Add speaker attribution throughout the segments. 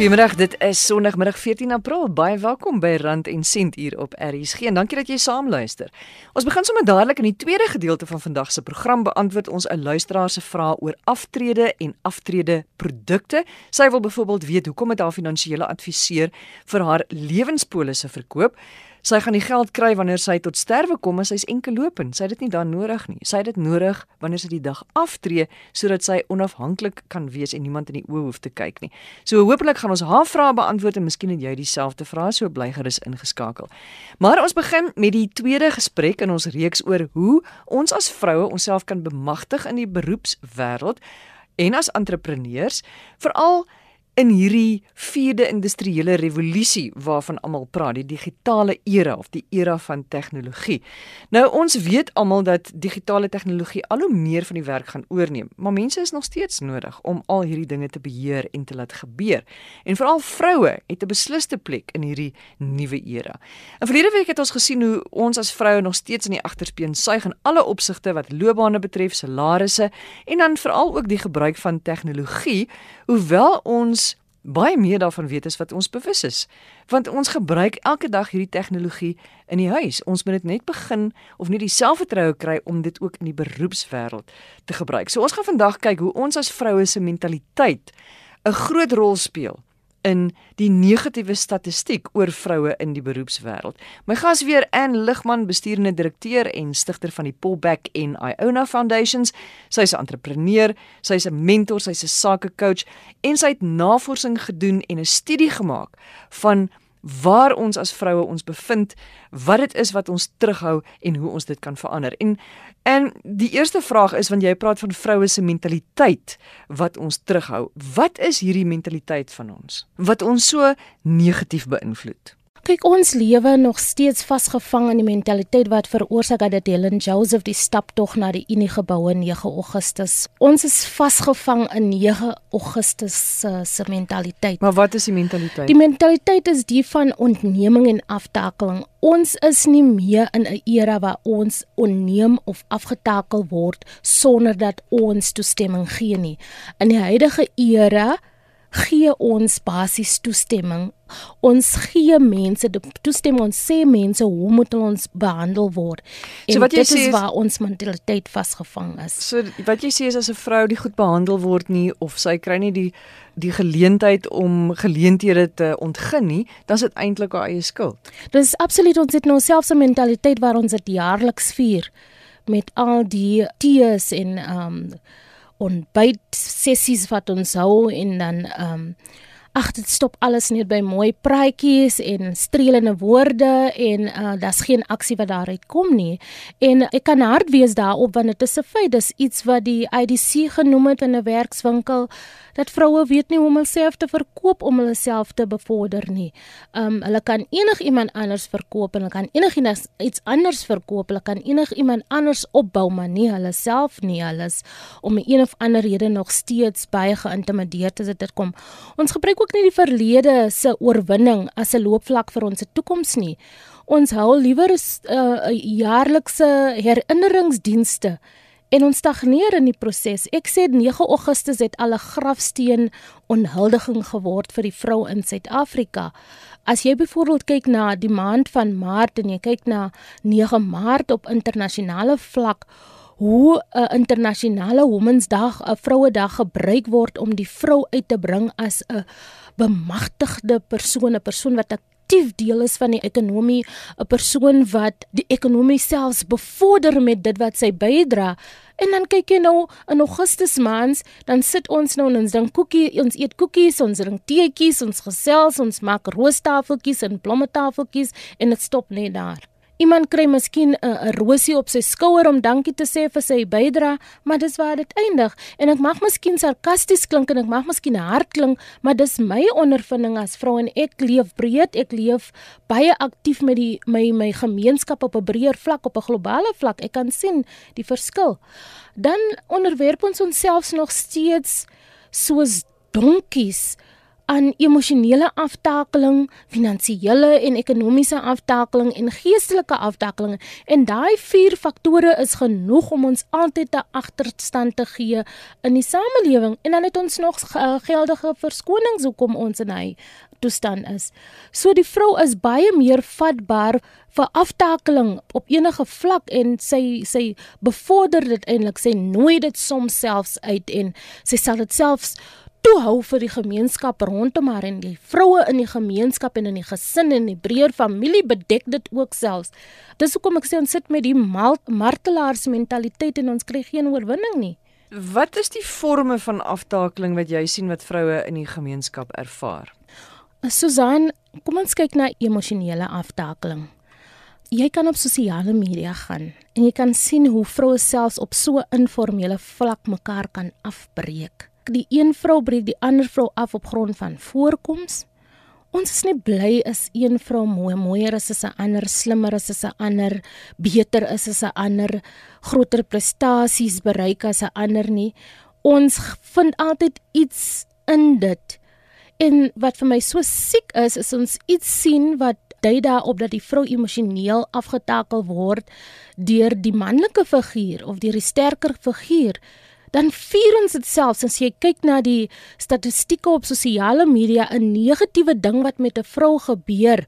Speaker 1: Goeiemôre, dit is Sondagmiddag 14 April. Baie welkom by Rand en Sent hier op RSG. En dankie dat jy saam luister. Ons begin sommer dadelik in die tweede gedeelte van vandag se program beantwoord ons 'n luisteraar se vraag oor aftrede en aftrede produkte. Sy wil byvoorbeeld weet hoekom het haar finansiële adviseur vir haar lewenspolisse verkoop? Sy gaan die geld kry wanneer sy tot sterwe kom en sy's enkel lopend. Sy het dit nie dan nodig nie. Sy het dit nodig wanneer sy die dag aftree sodat sy onafhanklik kan wees en niemand in die oë hoef te kyk nie. So hopelik gaan ons haar vrae beantwoord en miskien het jy dieselfde vrae so bly gerus ingeskakel. Maar ons begin met die tweede gesprek in ons reeks oor hoe ons as vroue onsself kan bemagtig in die beroepswêreld en as entrepreneurs veral in hierdie vierde industriële revolusie waarvan almal praat, die digitale era of die era van tegnologie. Nou ons weet almal dat digitale tegnologie al hoe meer van die werk gaan oorneem, maar mense is nog steeds nodig om al hierdie dinge te beheer en te laat gebeur. En veral vroue het 'n besliste plek in hierdie nuwe era. In verlede week het ons gesien hoe ons as vroue nog steeds in die agterspieën suig in alle opsigte wat loopbane betref, salarisse en dan veral ook die gebruik van tegnologie, hoewel ons baie meer daarvan weet as wat ons bewus is. Want ons gebruik elke dag hierdie tegnologie in die huis. Ons moet dit net begin of nie die selfvertroue kry om dit ook in die beroepswêreld te gebruik. So ons gaan vandag kyk hoe ons as vroue se mentaliteit 'n groot rol speel in die negatiewe statistiek oor vroue in die beroepswêreld. My gas weer Ann Ligman, bestuurende direkteur en stigter van die Pullback en Iona Foundations. Sy's 'n entrepreneur, sy's 'n mentor, sy's 'n sakecoach en sy het navorsing gedoen en 'n studie gemaak van waar ons as vroue ons bevind, wat dit is wat ons terughou en hoe ons dit kan verander. En en die eerste vraag is want jy praat van vroue se mentaliteit wat ons terughou. Wat is hierdie mentaliteit van ons wat ons so negatief beïnvloed?
Speaker 2: Kyk, ons lewe nog steeds vasgevang in die mentaliteit wat veroorsaak dat Helen Joseph die stap tog na die Unie geboue 9 Augustus. Ons is vasgevang in 9 Augustus se se mentaliteit.
Speaker 1: Maar wat is die mentaliteit?
Speaker 2: Die mentaliteit is die van ontneming en aftakeling. Ons is nie meer in 'n era waar ons onneem of afgetakel word sonder dat ons toestemming gee nie. In die huidige era gee ons basies toestemming. Ons gee mense toestemming. Ons sê mense hoe moet ons behandel word. En so wat jy sê is waar ons mentaliteit vasgevang is.
Speaker 1: So wat jy sê is as 'n vrou nie goed behandel word nie of sy kry nie die die geleentheid om geleenthede te ontgin nie, dan is dit eintlik haar eie skuld.
Speaker 2: Dis absoluut ons het nou selfs 'n mentaliteit waar ons dit jaarliks vier met al die tees en ehm um, ontbyt sessies wat ons hou en dan ehm um, ag dit stop alles net by mooi praatjies en streelende woorde en uh, daar's geen aksie wat daaruit kom nie. En ek kan hard wees daarop want dit is 'n feit dis iets wat die IDC genoem het in 'n werkswinkel dat vroue weet nie hoe om hulself te verkoop om hulself te bevorder nie. Um hulle kan enigiemand anders verkoop en hulle kan enigiets iets anders verkoop. Hulle kan enigiemand anders opbou, maar nie hulle self nie. Hulle is om 'n een of ander rede nog steeds baie geïntimideerd as dit kom. Ons gebruik ook nie die verlede se oorwinning as 'n loopvlak vir ons toekoms nie. Ons hou liewer 'n uh, jaarlikse herinneringsdienste en ons stagneer in die proses. Ek sê 9 Augustus het al 'n grafsteen onhuldiging geword vir die vrou in Suid-Afrika. As jy byvoorbeeld kyk na die maand van Maart en jy kyk na 9 Maart op internasionale vlak hoe 'n internasionale Women'sdag, 'n Vrouedag gebruik word om die vrou uit te bring as 'n bemagtigde persoon, 'n persoon wat 'n aktief deel is van die ekonomie, 'n persoon wat die ekonomie selfs bevorder met dit wat sy bydra. En dan kyk jy nou in Augustus maand, dan sit ons nou en ons drink koekie, ons eet koekies, ons drink teetjies, ons gesels, ons maak roostafeltjies en blommetafeltjies en dit stop net daar. Iemand kry miskien 'n rosie op sy skouer om dankie te sê vir sy bydrae, maar dis waar dit eindig. En ek mag miskien sarkasties klink en ek mag miskien hard klink, maar dis my ondervinding as vrou en ek leef breed, ek leef baie aktief met die my my gemeenskap op 'n breër vlak, op 'n globale vlak. Ek kan sien die verskil. Dan onderwerp ons onsself nog steeds soos donkies aan emosionele aftakeling, finansiële en ekonomiese aftakeling en geestelike aftakeling. En daai vier faktore is genoeg om ons altyd 'n agterstand te gee in die samelewing. En dan het ons nog geldige verskonings hoekom ons in hy toestand is. So die vrou is baie meer vatbaar vir aftakeling op enige vlak en sy sy bevorder dit eintlik. Sy nooi dit soms selfs uit en sy sal dit selfs toehou vir die gemeenskap rondom haar en die vroue in die gemeenskap en in die gesin en die breër familie bedek dit ook selfs. Dis hoekom ek sê ons sit met die martelaars mentaliteit en ons kry geen oorwinning nie.
Speaker 1: Wat is die forme van aftakeling wat jy sien wat vroue in die gemeenskap ervaar?
Speaker 2: Susan, kom ons kyk na emosionele aftakeling. Jy kan op sosiale media gaan en jy kan sien hoe vroue selfs op so 'n informele vlak mekaar kan afbreek die een vrou breek die ander vrou af op grond van voorkoms. Ons is nie bly is een vrou mooi mooier as 'n ander, slimmer as 'n ander, beter is as 'n ander, groter prestasies bereik as 'n ander nie. Ons vind altyd iets in dit. En wat vir my so siek is, is ons iets sien wat dui daarop dat die vrou emosioneel afgetakel word deur die manlike figuur of deur die sterker figuur dan vier ons dit selfs as jy kyk na die statistieke op sosiale media 'n negatiewe ding wat met 'n vrou gebeur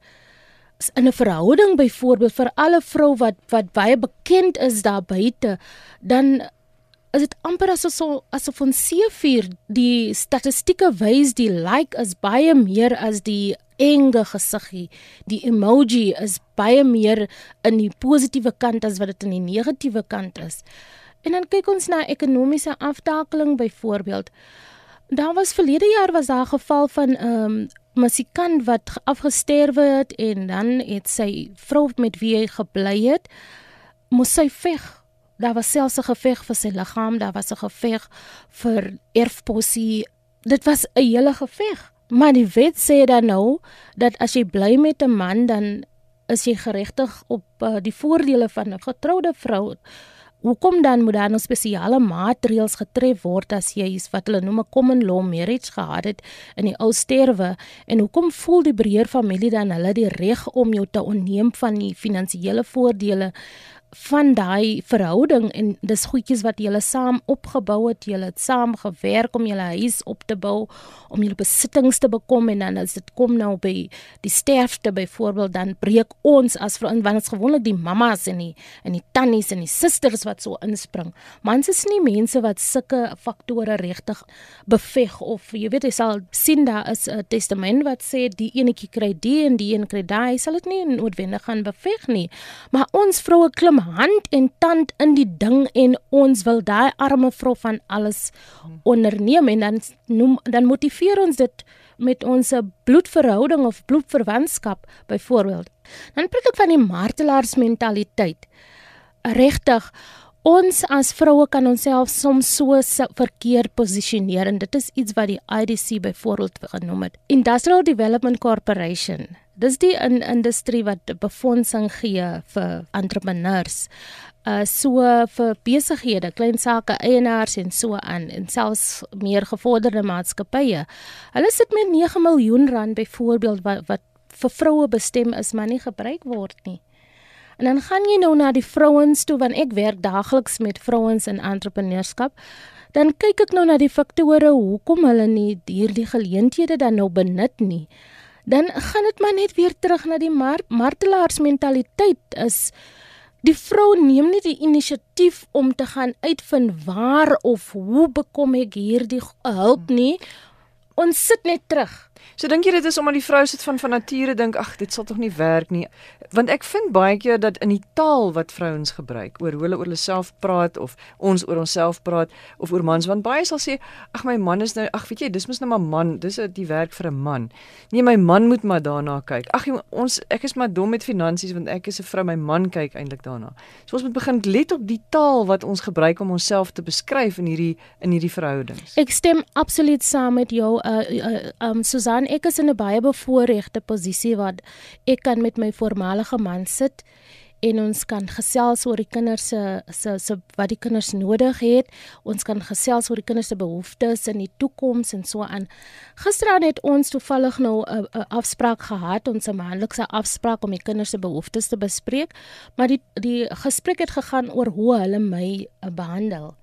Speaker 2: in 'n verhouding byvoorbeeld vir alle vrou wat wat baie bekend is daar buite dan is dit amper asof asof ons seefuur die statistieke wys die like is baie meer as die enge gesiggie die emoji is baie meer in die positiewe kant as wat dit in die negatiewe kant is En dan kyk ons na ekonomiese aftakeling byvoorbeeld. Daar was verlede jaar was daar 'n geval van 'n um, musikant wat afgesterwe het en dan het sy vrou met wie hy gebly het, moes sy veg. Daar was selfs 'n geveg vir sy liggaam, daar was 'n geveg vir erfposie. Dit was 'n hele geveg. Maar die wet sê dan nou dat as jy bly met 'n man dan is jy geregtig op uh, die voordele van 'n getroude vrou. Hoekom dan moet daar nou spesiale maatreëls getref word as jy iets wat hulle noem 'n common law marriage gehad het in die ou sterwe? En hoekom voel die breër familie dan hulle die reg om jou te onneem van die finansiële voordele van daai verhouding en dis goedjies wat julle saam opgebou het, julle het saam gewerk om julle huis op te bou, om julle besittings te bekom en dan as dit kom nou by die sterfte byvoorbeeld dan breek ons as vir want ons gewoonlik die mammas en die en die tannies en die susters wat so inspring. Mans is nie mense wat sulke faktore regtig beveg of jy weet jy sal sien daar is 'n testament wat sê die enetjie kry die en die een kry daai, sal dit nie noodwendig gaan beveg nie. Maar ons vroue klim hand en tand in die ding en ons wil daai arme vrou van alles onderneem en dan noem dan motiveer ons dit met ons bloedverhouding of bloedverwantskap byvoorbeeld. Dan praat ek van die martelaars mentaliteit. Regtig Ons as vroue kan onsself soms so verkeerd posisioneer en dit is iets wat die IDC byvoorbeeld genoem het. Industrial Development Corporation Dis die in industrie wat befondsing gee vir entrepreneurs. Uh so vir besighede, klein sake eienaars en so aan en selfs meer gevorderde maatskappye. Hulle sit met 9 miljoen rand byvoorbeeld wat, wat vir vroue bestem is, maar nie gebruik word nie. En dan gaan jy nou na die vrouens toe want ek werk daagliks met vrouens in entrepreneurskap. Dan kyk ek nou na die faktore hoekom hulle nie hierdie geleenthede dan nou benut nie dan gaan dit maar net weer terug na die mar martelaars mentaliteit is die vrou neem nie die inisiatief om te gaan uitvind waar of hoe bekom ek hierdie hulp nie. Ons sit net terug
Speaker 1: So dink jy dit is omdat die vrou sit van van nature dink ag dit sal tog nie werk nie. Want ek vind baie keer dat in die taal wat vrouens gebruik oor hoe hulle oor hulle self praat of ons oor onsself praat of oor mans want baie sal sê ag my man is nou ag weet jy dis mos nou maar man dis die werk vir 'n man. Nee my man moet maar daarna kyk. Ag ons ek is maar dom met finansies want ek is 'n vrou my man kyk eintlik daarna. So ons moet begin let op die taal wat ons gebruik om onsself te beskryf in hierdie in hierdie verhoudings.
Speaker 2: Ek stem absoluut saam met jou uh, uh um Susan Susan, ek is in 'n baie bevoordeelde posisie wat ek kan met my voormalige man sit en ons kan gesels oor die kinders se se se wat die kinders nodig het. Ons kan gesels oor die kinders se behoeftes in die toekoms en so aan. Gisteraan het ons toevallig nou 'n afspraak gehad, ons 'n maandelikse afspraak om die kinders se behoeftes te bespreek, maar die die gesprek het gegaan oor hoe hulle my behandel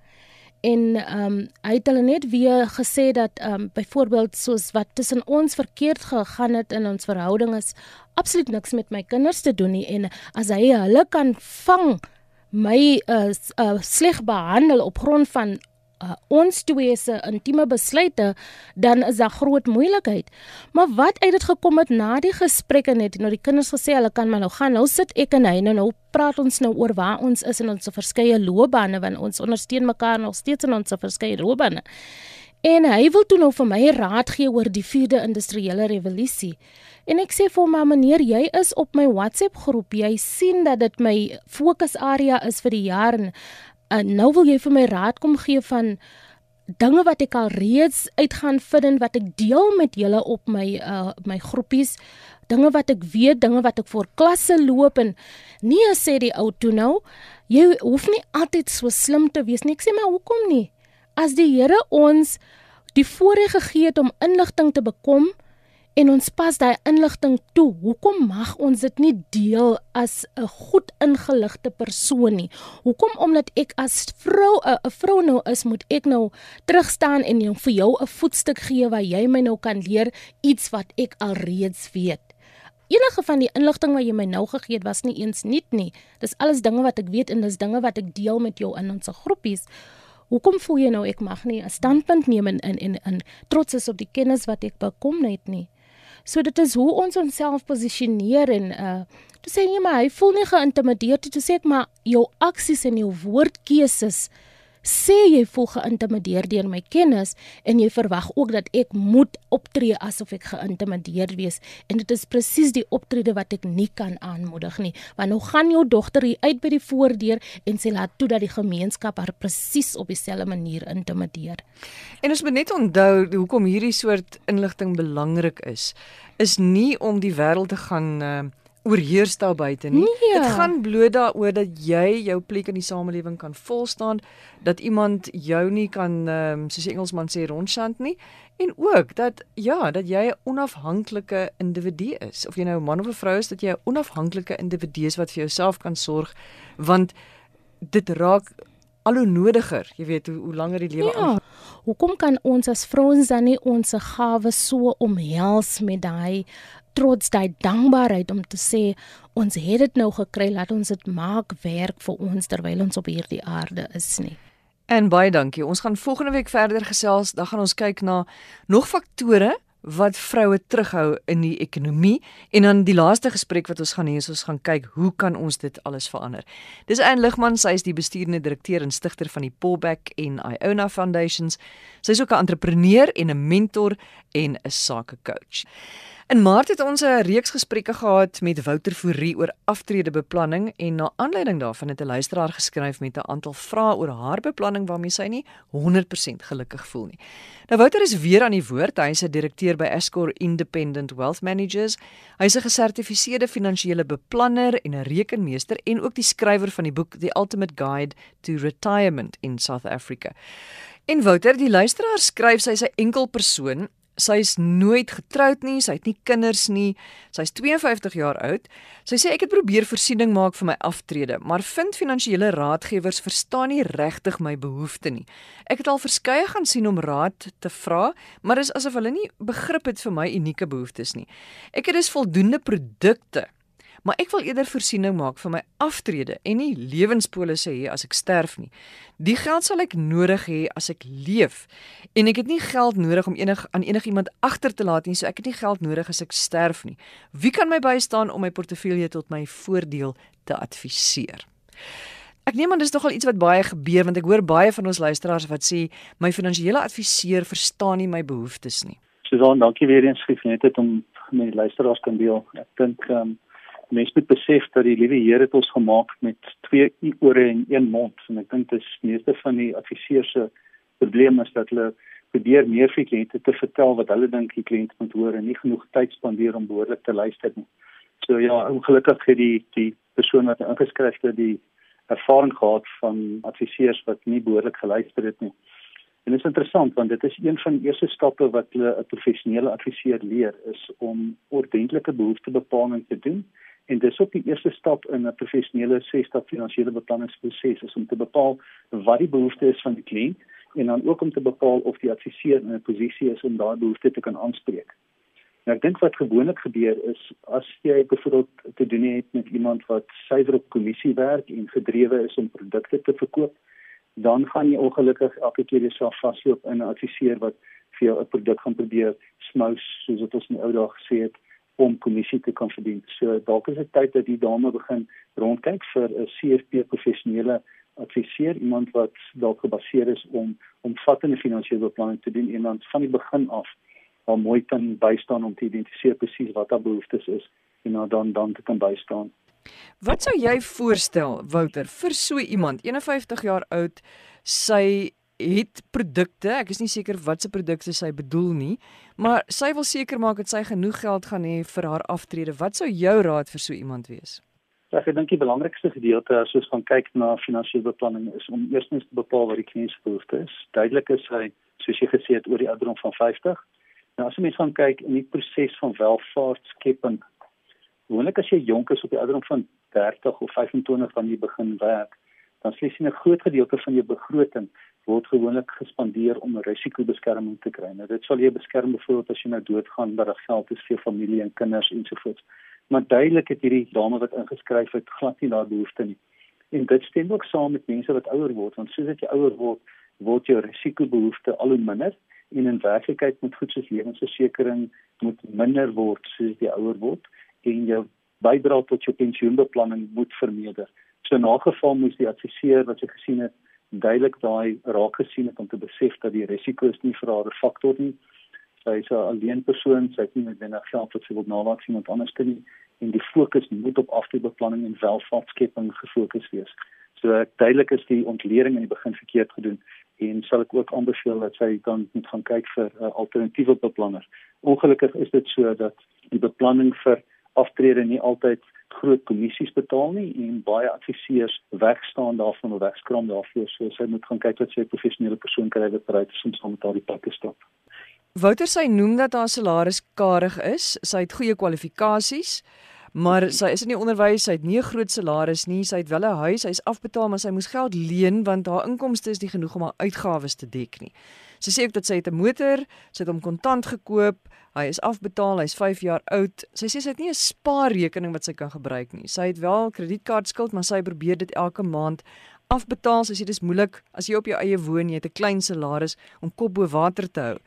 Speaker 2: en ehm um, hy het hulle net weer gesê dat ehm um, byvoorbeeld soos wat tussen ons verkeerd gegaan het in ons verhouding is absoluut niks met my kinders te doen nie. En as hy hulle kan vang my uh, uh, sleg behandel op grond van uh, ons twee se intieme besluite dan is daar groot moeilikheid. Maar wat uit dit gekom het na die gesprekke net nou die kinders gesê hulle kan maar nou gaan. Nou sit ek en hy nou nou praat ons nou oor waar ons is in ons verskeie loopbane want ons ondersteun mekaar nog steeds in ons verskeie loopbane. En hy wil toe nou vir my raad gee oor die 4de industriële revolusie. En ek sê vir my meneer, jy is op my WhatsApp groep. Jy sien dat dit my fokusarea is vir die jaar en uh, nou wil jy vir my raad kom gee van dinge wat ek al reeds uitgaan vind en wat ek deel met julle op my uh, my groepies. Dinge wat ek weet dinge wat ek vir klasse loop en nee sê die ou toe nou jy hoef nie altyd so slim te wees nie. Ek sê maar hoekom nie? As die Here ons die voorreg gegee het om inligting te bekom en ons pas daai inligting toe. Hoekom mag ons dit nie deel as 'n goed ingeligte persoon nie? Hoekom omdat ek as vrou 'n vrou nou is, moet ek nou terugstaan en jou vir jou 'n voetstuk gee waar jy my nou kan leer iets wat ek alreeds weet. Enige van die inligting wat jy my nou gegee het was nie eens nuut nie. Dis alles dinge wat ek weet en dis dinge wat ek deel met jou in ons groepies. Hoekom voel jy nou ek mag nie 'n standpunt neem en in in in trots is op die kennis wat ek bekom het nie? So dit is hoe ons onsself posisioneer en uh toe sê jy maar hy voel nie geïntimideer toe sê ek maar jou aksies en jou woordkeuses sê jy voel geïntimideer deur my kennis en jy verwag ook dat ek moet optree asof ek geïntimideer wees. En dit is presies die optrede wat ek nie kan aanmoedig nie. Want nou gaan jou dogter hier uit by die voordeur en sê laat toe dat die gemeenskap haar presies op dieselfde manier intimideer.
Speaker 1: En ons moet net onthou hoekom hierdie soort inligting belangrik is. Is nie om die wêreld te gaan uh, oorheers daar buite nie.
Speaker 2: Nee.
Speaker 1: Dit gaan bloot daaroor dat jy jou plek in die samelewing kan volstaan, dat iemand jou nie kan ehm um, soos die Engelsman sê rondshant nie en ook dat ja, dat jy 'n onafhanklike individu is. Of jy nou 'n man of 'n vrou is, dat jy 'n onafhanklike individu is wat vir jouself kan sorg want dit raak al hoe nodiger, jy weet hoe, hoe langer die lewe
Speaker 2: ja. aan. Hoekom kan ons as vrouens dan nie ons gawes so omhels met daai trots daai dankbaarheid om te sê ons het dit nou gekry laat ons dit maak werk vir ons terwyl ons op hierdie aarde is nie.
Speaker 1: En baie dankie. Ons gaan volgende week verder gesels. Dan gaan ons kyk na nog faktore wat vroue terughou in die ekonomie en dan die laaste gesprek wat ons gaan hê is ons gaan kyk hoe kan ons dit alles verander. Dis Anne Ligman, sy is die bestuurende direkteur en stigter van die Pullback en Iona Foundations. Sy is ook 'n entrepreneur en 'n mentor en 'n sakecoach. In Maart het ons 'n reeks gesprekke gehad met Wouter Fourie oor aftredebeplanning en na aanleiding daarvan het 'n luisteraar geskryf met 'n aantal vrae oor haar beplanning waarmee sy nie 100% gelukkig voel nie. Nou Wouter is weer aan die woord. Hy is 'n direkteur by Escor Independent Wealth Managers. Hy is 'n gesertifiseerde finansiële beplanner en 'n rekenmeester en ook die skrywer van die boek The Ultimate Guide to Retirement in South Africa. En Wouter, die luisteraar skryf sy is 'n enkel persoon Sy's nooit getroud nie, sy het nie kinders nie. Sy's 52 jaar oud. Sy sê ek het probeer voorsiening maak vir my aftrede, maar vind finansiële raadgewers verstaan nie regtig my behoeftes nie. Ek het al verskeie gaan sien om raad te vra, maar dis asof hulle nie begrip het vir my unieke behoeftes nie. Ek het dus voldoende produkte maar ek wil eerder voorsiening maak vir my aftrede en nie lewenspolisse hê as ek sterf nie. Die geld sal ek nodig hê as ek leef en ek het nie geld nodig om enig aan enigiemand agter te laat nie, so ek het nie geld nodig as ek sterf nie. Wie kan my bystaan om my portefeulje tot my voordeel te adviseer? Ek neem aan dis nogal iets wat baie gebeur want ek hoor baie van ons luisteraars wat sê my finansiële adviseur verstaan nie my behoeftes nie.
Speaker 3: Susan, dankie weer eens vir net dit om met die luisteraars kan deel. Ek dink ehm um, mense moet besef dat die liewe Here het ons gemaak met twee ore en een mond en ek dink dis meeste van die adviseurs se probleem is dat hulle probeer meer vir kliënte te vertel wat hulle dink die kliënt moet hoor en nie genoeg tyd spandeer om behoorlik te luister nie. So ja, ongelukkig het die die persoon wat ingeskryf het die ervaring gehad van adviseurs wat nie behoorlik geluister het nie. En dit is interessant want dit is een van die eerste stappe wat 'n professionele adviseur leer is om ordentlike behoeftebepaling te doen. En dis ook die eerste stap in 'n professionele ses-stap finansiële beplanningsproses is om te bepaal wat die behoefte is van die kliënt en dan ook om te bepaal of die adviseur in 'n posisie is om daai behoefte te kan aanspreek. Nou ek dink wat gewoonlik gebeur is as jy byvoorbeeld te doen het met iemand wat suiwer op kommissie werk en gedrewe is om produkte te verkoop, dan gaan jy ongelukkig elke keer jouself vasloop in 'n adviseur wat vir jou 'n produk gaan probeer smous soos wat ons in die ou dae gesê het om kommissie te kan verdien. So dalk is dit tyd dat die dame begin rondkyk vir 'n CFP professionele adviseur, iemand wat dalk gebaseer is om omvattende finansiële beplanning te doen en dan van die begin af al mooi kan bystaan om te identifiseer presies wat haar behoeftes is en dan dan dan te kan bystaan.
Speaker 1: Wat sou jy voorstel Wouter vir so iemand 51 jaar oud sy het produkte ek is nie seker wat se produkte sy bedoel nie maar sy wil seker maak dat sy genoeg geld gaan hê vir haar aftrede wat sou jou raad vir so iemand wees
Speaker 3: Ek dink die belangrikste gedeelte as ons gaan kyk na finansiële beplanning is om eerstens te bepaal wat die kliënt se behoeftes is. Duidelik is hy, soos jy gesê het, oor die ouderdom van 50. Nou as jy mens gaan kyk in die proses van welvaartskepping, gewoonlik as jy jonk is op die ouderdom van 30 of 25 wanneer jy begin werk, dan slegs 'n groot gedeelte van jou begroting word gewoonlik gespandeer om 'n risikobeskerming te kry. Nou dit sal jou beskerm byvoorbeeld as jy nou doodgaan, dat daar geld is vir familie en kinders ensovoorts maar duidelik het hierdie dame wat ingeskryf het glad nie daardie behoefte nie. En dit stem ook saam met mense wat ouer word, want soos jy ouer word, word jou risikobehoefte al hoe minder en in werklikheid moet goed soos lewensversekering moet minder word soos jy ouer word en jou bydrae tot jou pensioenbeplanning moet vermeerder. So in 'n geval moet die adviseur wat jy gesien het duidelik daai raak gesien het om te besef dat die risiko is nie vir haar 'n faktor nie sy is 'n alleen persoon, sy het nie noodwendig geld wat sy wil nalat sien iemand anders te nie en die fokus moet op aftreebeplanning en welvaartskepping gefokus wees. So duidelik is die ontleding in die begin verkeerd gedoen en sal ek ook aanbeveel dat sy dan moet gaan kyk vir uh, alternatiewe beplanner. Ongelukkig is dit so dat die beplanning vir aftrede nie altyd groot kommissies betaal nie en baie adviseurs wegstaan daarvan of wegskram daarvoor so sy moet gaan kyk wat sy professionele persoon kry wat bereid is om saam met haar die pad te stap.
Speaker 1: Wouter sê noem dat haar salaris karig is. Sy het goeie kwalifikasies, maar sy is in die onderwys, sy het nie 'n groot salaris nie. Sy het wel 'n huis, sy is afbetaal, maar sy moes geld leen want haar inkomste is nie genoeg om haar uitgawes te dek nie. Sy sê ook dat sy het 'n motor, sy het hom kontant gekoop, hy is afbetaal, hy's 5 jaar oud. Sy sê sy het nie 'n spaarrekening wat sy kan gebruik nie. Sy het wel kredietkaartskuld, maar sy probeer dit elke maand afbetaal. Sy sê dis moeilik as jy op jou eie woon, jy het 'n klein salaris om kop bo water te hou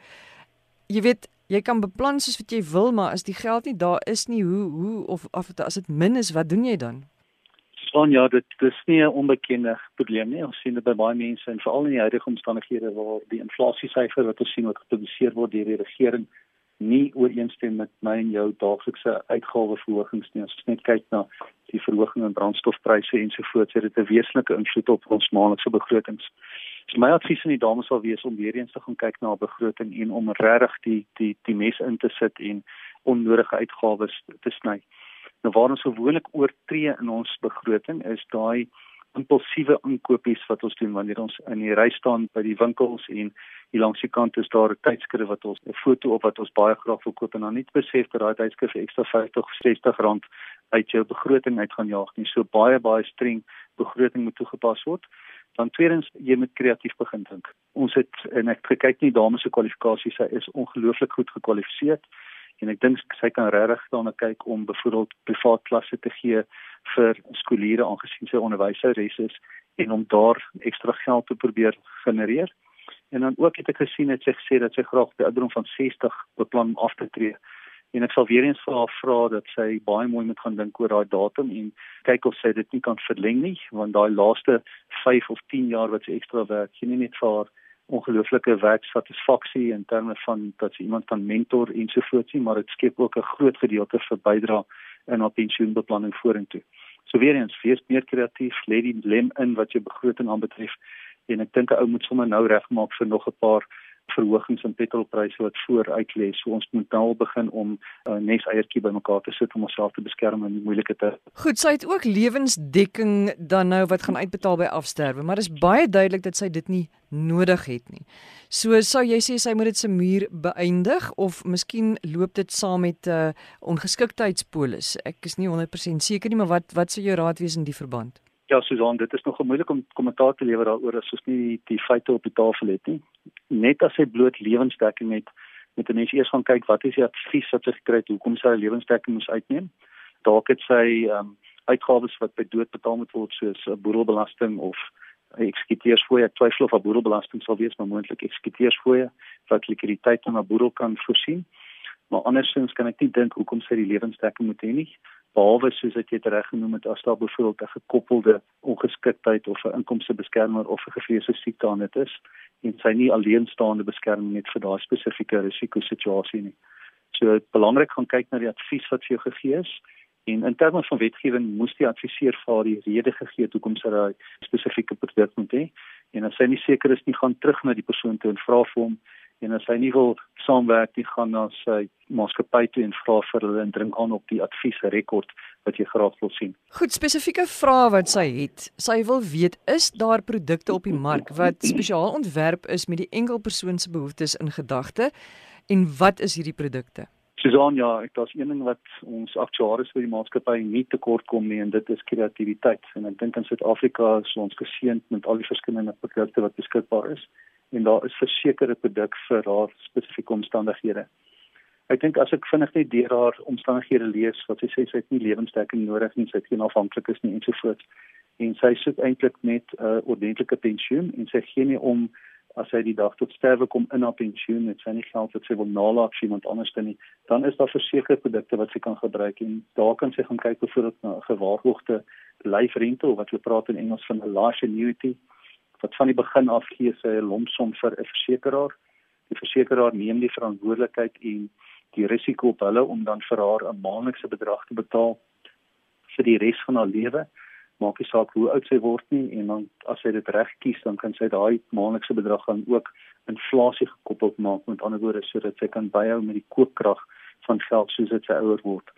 Speaker 1: jy weet jy kan beplan soos wat jy wil maar as die geld nie daar is nie hoe hoe of of as dit min is wat doen jy dan
Speaker 3: Son ja dit dis nie 'n onbekende probleem nie. Ons sien dit by baie mense en veral in die huidige omstandighede waar die inflasiesyfer wat ons sien wat gepubliseer word deur die regering nie ooreenstem met my en jou daaglikse uitgaweverhogings nie. As ons net kyk na die verhoging in brandstofpryse ensovoorts. Het dit 'n wesenlike invloed op ons maandelikse begrotings. So my advies aan die dames sal wees om weer eens te gaan kyk na 'n begroting en om regtig die die die mes in te sit en onnodige uitgawes te sny. Nou waar ons gewoonlik oortree in ons begroting is daai impulsiewe inkopies wat ons doen wanneer ons in die ry staan by die winkels en hier langs die kant is daar 'n tydskrif wat ons 'n foto op wat ons baie graag wil koop en dan nie besef dat daai tydskrif ekstra 50 of 60 rand uit jou begroting uit gaan jaag nie. So baie baie streng begroting moet toegepas word. Dan tweedens jy moet kreatief begin dink. Ons het en ek kyk nie dames se kwalifikasies sy is ongelooflik goed gekwalifiseer en ek dink sy kan regtig daarna kyk om byvoorbeeld privaat klasse te gee vir skooliere aangesien sy onderwyseres is en om daar ekstra geld te probeer genereer. En dan ook het ek gesien het sy gesê dat sy graag by ouderdom van 60 beplan om af te tree en ek sal weer eens vir haar vra dat sy baie mooi moet gaan dink oor daai datum en kyk of sy dit nie kan verleng nie want daai laaste 5 of 10 jaar wat sy ekstra werk gee nie net vir haar ongelooflike werksatisfaksie in terme van dat sy iemand kan mentor ensovoorts nie maar dit skep ook 'n groot gedeelte vir bydra in haar pensioenbeplanning vorentoe. So weer eens, wees meer kreatief, lê die lem in wat jou begroting aanbetref en ek dink 'n ou moet sommer nou regmaak vir nog 'n paar verhogings in petrolpryse wat vooruit lê. So ons moet nou begin om 'n uh, neseiertjie bymekaar te sit om onsself te beskerm in moeilike tye.
Speaker 1: Goed, sy het ook lewensdekking dan nou wat gaan uitbetaal by afsterwe, maar dit is baie duidelik dat sy dit nie nodig het nie. So sou jy sê sy moet dit se muur beëindig of miskien loop dit saam met 'n uh, ongeskiktheidspolis. Ek is nie 100% seker nie, maar wat wat sou jou raad wees in die verband?
Speaker 3: Ja, Susan, dit is nog moeilik om kommentaar te lewer daaroor as ons nie die feite op die tafel het nie. Net as hy bloot lewensdekking het, moet 'n mens eers gaan kyk wat is die advies wat sy gekry het, hoekom sy lewensdekking moes uitneem. Dalk het sy ehm um, uitgawes wat by dood betaal moet word soos 'n boedelbelasting of eksekuteursfooie. Ek twyfel of 'n boedelbelasting sal wees, maar moontlik eksekuteursfooie wat likwiditeit aan 'n boedel kan voorsien. Maar andersins kan ek nie dink hoekom sy die lewensdekking moet hê nie behalwe soos ek dit reg genoem het as daar byvoorbeeld 'n gekoppelde ongeskiktheid of 'n inkomstebeskermer of 'n gevreesde siekte aan dit is en sy nie alleenstaande beskerming het vir daai spesifieke risikosituasie nie. So belangrik gaan kyk na die advies wat vir jou gegee is en in terme van wetgewing moes die adviseur vir die rede gegee het hoekom sy daai spesifieke produk moet hê en as sy nie seker is nie gaan terug na die persoon toe en vra vir hom en as hy nie wil saamwerk nie gaan na sy maatskappy toe en vra vir hulle en dring aan op die adviesrekord wat jy graag wil sien.
Speaker 1: Goed, spesifieke vrae wat sy het. Sy wil weet is daar produkte op die mark wat spesiaal ontwerp is met die enkel persoon se behoeftes in gedagte en wat is hierdie produkte?
Speaker 3: Susan, ja, ek daar's een ding wat ons aktuaries vir die maatskappy nie tekort kom nie en dit is kreatiwiteit. En ek dink in Suid-Afrika is ons geseënd met al die verskillende produkte wat beskikbaar is en daar is versekerde produk vir haar spesifieke omstandighede. Ek dink as ek vinnig net deur haar omstandighede lees wat sy sê sy het nie lewensdekking nodig nie, sy het geen afhanklikes nie ensovoorts en sy sit eintlik net 'n uh, ordentlike pensioen en sy gee nie om as sy die dag tot sterwe kom in haar pensioen het sy nie geld wat sy wil nalat vir iemand anders nie dan is daar versekerde produkte wat sy kan gebruik en daar kan sy gaan kyk byvoorbeeld na 'n gewaarborgde life rental wat hulle praat in Engels van 'n life annuity wat van die begin af gee sy 'n lomsom vir 'n versekeraar. Die versekeraar neem die verantwoordelikheid en die risiko op hulle om dan vir haar 'n maandelikse bedrag te betaal vir die res van haar lewe. Maak nie saak hoe oud sy word nie en dan as sy dit reg kies, dan kan sy daai maandelikse bedrag dan ook inflasie gekoppel maak met ander woorde sodat sy kan byhou met die koopkrag van geld soos dit sy ouer word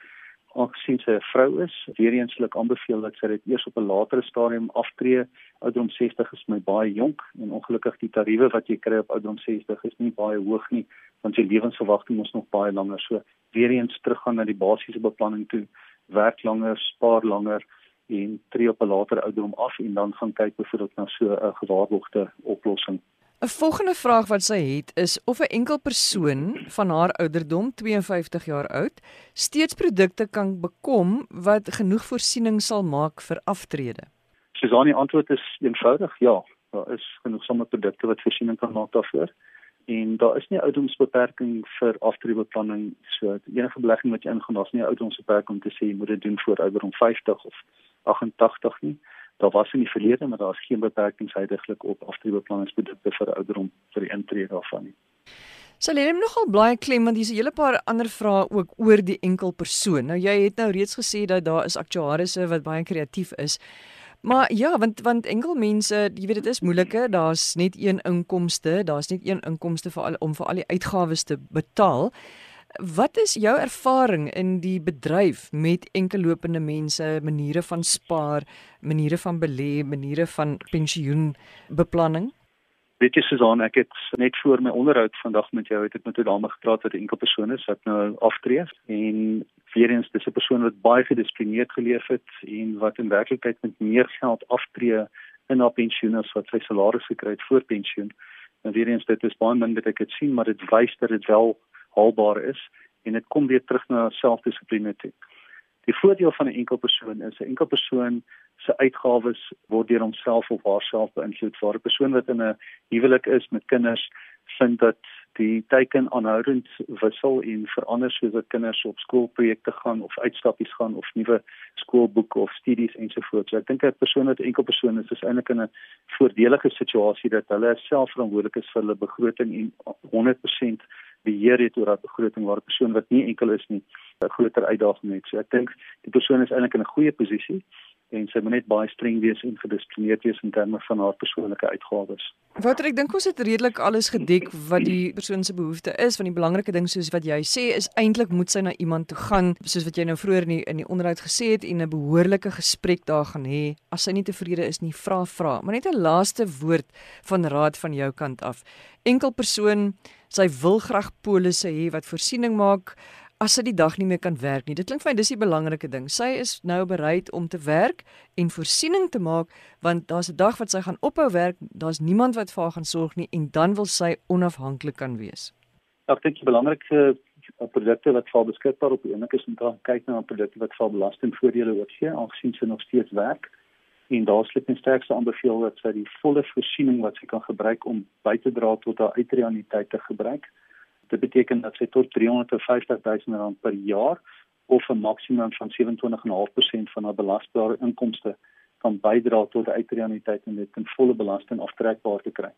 Speaker 3: aangesien sy 'n vrou is, weer eens sal ek aanbeveel dat sy dit eers op 'n latere stadium aftree. Ouderdom 60 is my baie jonk en ongelukkig die tariewe wat jy kry op ouderdom 60 is nie baie hoog nie, want jy lewensverwagting is nog baie langer. So weer eens teruggaan na die basiese beplanning toe, werk langer, spaar langer en tree op 'n later ouderdom af en dan gaan kyk byvoorbeeld na so 'n gewaarborgde oplossing.
Speaker 1: 'n Volgende vraag wat sy het is of 'n enkel persoon van haar ouderdom, 52 jaar oud, steeds produkte kan bekom wat genoeg voorsiening sal maak vir aftrede.
Speaker 3: Susani antwoord is eenvoudig, ja. Daar is genoeg sommige produkte wat voorsiening kan maak daarvoor. En daar is nie ouderdomsbeperking vir aftredebeplanning. So enige belegging wat jy ingaan, daar's nie ouderdomsbeperking om te sê jy moet dit doen voor ouderdom 50 of 88 nie daar was in die verlede maar daar is geen beperkings heidaglik op aftreebeplanningsprodukte vir ouderdom vir die intree daarvan nie.
Speaker 1: So lê hom nogal baie klem want hier's 'n hele paar ander vrae ook oor die enkel persoon. Nou jy het nou reeds gesê dat daar is aktuariëse wat baie kreatief is. Maar ja, want want enkel mense, jy weet dit is moeilike. Daar's net een inkomste, daar's net een inkomste vir al om vir al die uitgawes te betaal. Wat is jou ervaring in die bedryf met enkellopende mense, maniere van spaar, maniere van belê, maniere van pensioenbeplanning?
Speaker 3: Weet jy Susan, ek het net voor my onderhoud vandag met jou het ek met 'n dame gepraat wat 'n enkel persoon is wat nou aftree en weer eens dis 'n persoon wat baie gedissiplineerd geleef het en wat in werklikheid met meer geld aftree in haar pensioen as wat sy salaris gekry het voor pensioen. En weer eens dit is baie min wat ek het sien, maar dit wys dat dit wel haalbaar is en dit kom weer terug na selfdissipline toe. Die voordeel van 'n enkel persoon is 'n enkel persoon se uitgawes word deur homself of haarself beïnvloed. Waar 'n persoon wat in 'n huwelik is met kinders vind dat die teiken aanhoudend wissel en verander soos wat kinders op skoolprojekte gaan of uitstappies gaan of nuwe skoolboeke of studies ensovoorts. So ek dink 'n persoon wat enkel persoon is, is eintlik in 'n voordelige situasie dat hulle self verantwoordelik is vir hulle begroting en 100% beheer het oor daardie begroting waar 'n persoon wat nie enkel is nie 'n groter uitdaging het. So ek dink die persoon is eintlik in 'n goeie posisie en sy moet net baie streng wees en gedissiplineerd wees in terme van haar persoonlike uitgawes.
Speaker 1: Wouter, ek dink ons het redelik alles gedek wat die persoon se behoefte is, want die belangrike ding soos wat jy sê is eintlik moet sy na iemand toe gaan, soos wat jy nou vroeër in die in die onderhoud gesê het en 'n behoorlike gesprek daar gaan hê. As sy nie tevrede is nie, vra vra, maar net 'n laaste woord van raad van jou kant af. Enkel persoon, sy wil graag polisse hê wat voorsiening maak as sy die dag nie meer kan werk nie. Dit klink vir my dis die belangrike ding. Sy is nou bereid om te werk en voorsiening te maak want daar's 'n dag wat sy gaan ophou werk, daar's niemand wat vir haar gaan sorg nie en dan wil sy onafhanklik kan wees.
Speaker 3: Ek dink die belangrikste produkte wat vir beskikbaar op die oomblik is om te kyk na produkte wat vir belastingvoordele ook gee aangesien sy nog steeds werk en daar slik en sterkste aanbeveel dat sy die volle voorsiening wat sy kan gebruik om by te dra tot haar uitreaniteit te gebruik. Dit beteken dat sy tot 350 000 rand per jaar of 'n maksimum van 27.5% van haar belasbare inkomste kan bydra tot 'n uitreaniteit en dit in volle belasting aftrekbaar te kry.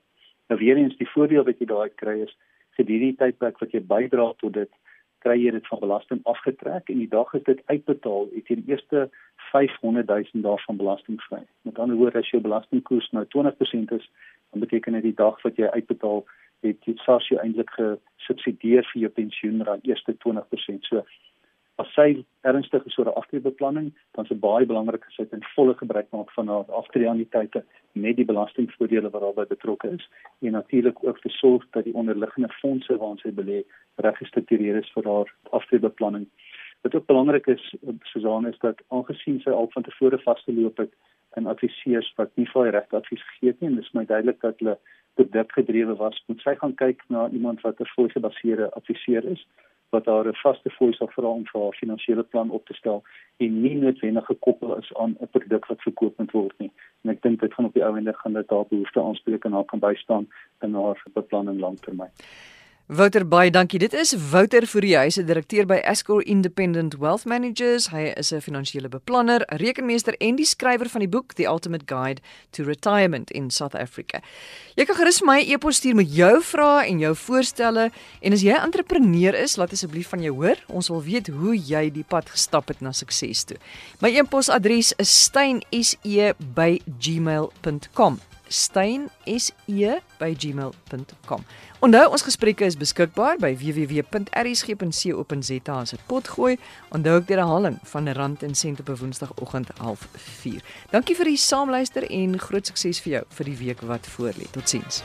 Speaker 3: Nou weer eens die voordeel wat jy daai kry is gedurende die tydperk wat jy bydra tot dit kry jy dit van belasting afgetrek en die dag as dit uitbetaal het jy die eerste 500 000 daarvan belastingvry. Met ander woorde as jou belastingkoers nou 20% is, dan beteken dit die dag wat jy uitbetaal het dit SARS jou eintlik gesubsidieer vir jou pensioen raak eerste 20%. So as sy ernstig is oor 'n aftreebeplanning, dan is dit baie belangrik dat sy ten volle gebruik maak van haar aftreeannuïteite met die belastingvoordele wat daarbey betrokke is en natuurlik ook te sorg dat die onderliggende fondse waarin sy belê geregistreer is vir haar aftreebeplanning. Wat ook belangrik is, Susan, is dat aangesien sy al van tevore vasgeloop het in adviseurs wat nie vir regte advies gegee het nie en dis my duidelik dat hulle produk gedrewe was, moet sy gaan kyk na iemand wat 'n fooi gebaseerde adviseur is wat haar 'n vaste fooi sal vra om vir haar finansiële plan op te stel en nie noodwendig gekoppel is aan 'n produk wat verkoop moet word nie. En ek dink dit gaan op die ou ende gaan dit haar behoefte aanspreek en haar kan bystaan in haar beplanning langtermyn.
Speaker 1: Wouter baie dankie. Dit is Wouter Fourie, hy is 'n direkteur by Escor Independent Wealth Managers. Hy is 'n finansiële beplanner, 'n rekenmeester en die skrywer van die boek The Ultimate Guide to Retirement in South Africa. Jy kan gerus my e-pos stuur met jou vrae en jou voorstelle en as jy 'n entrepreneur is, laat asseblief van jou hoor. Ons wil weet hoe jy die pad gestap het na sukses toe. My e-posadres is stein@gmail.com stein@gmail.com. Onthou ons gesprekke is beskikbaar by www.rsg.co.za as 'n potgooi. Onthou ook die herhaling van rand en sent op 'n woensdagoggend 04:30. Dankie vir die saamluister en groot sukses vir jou vir die week wat voorlê. Totsiens.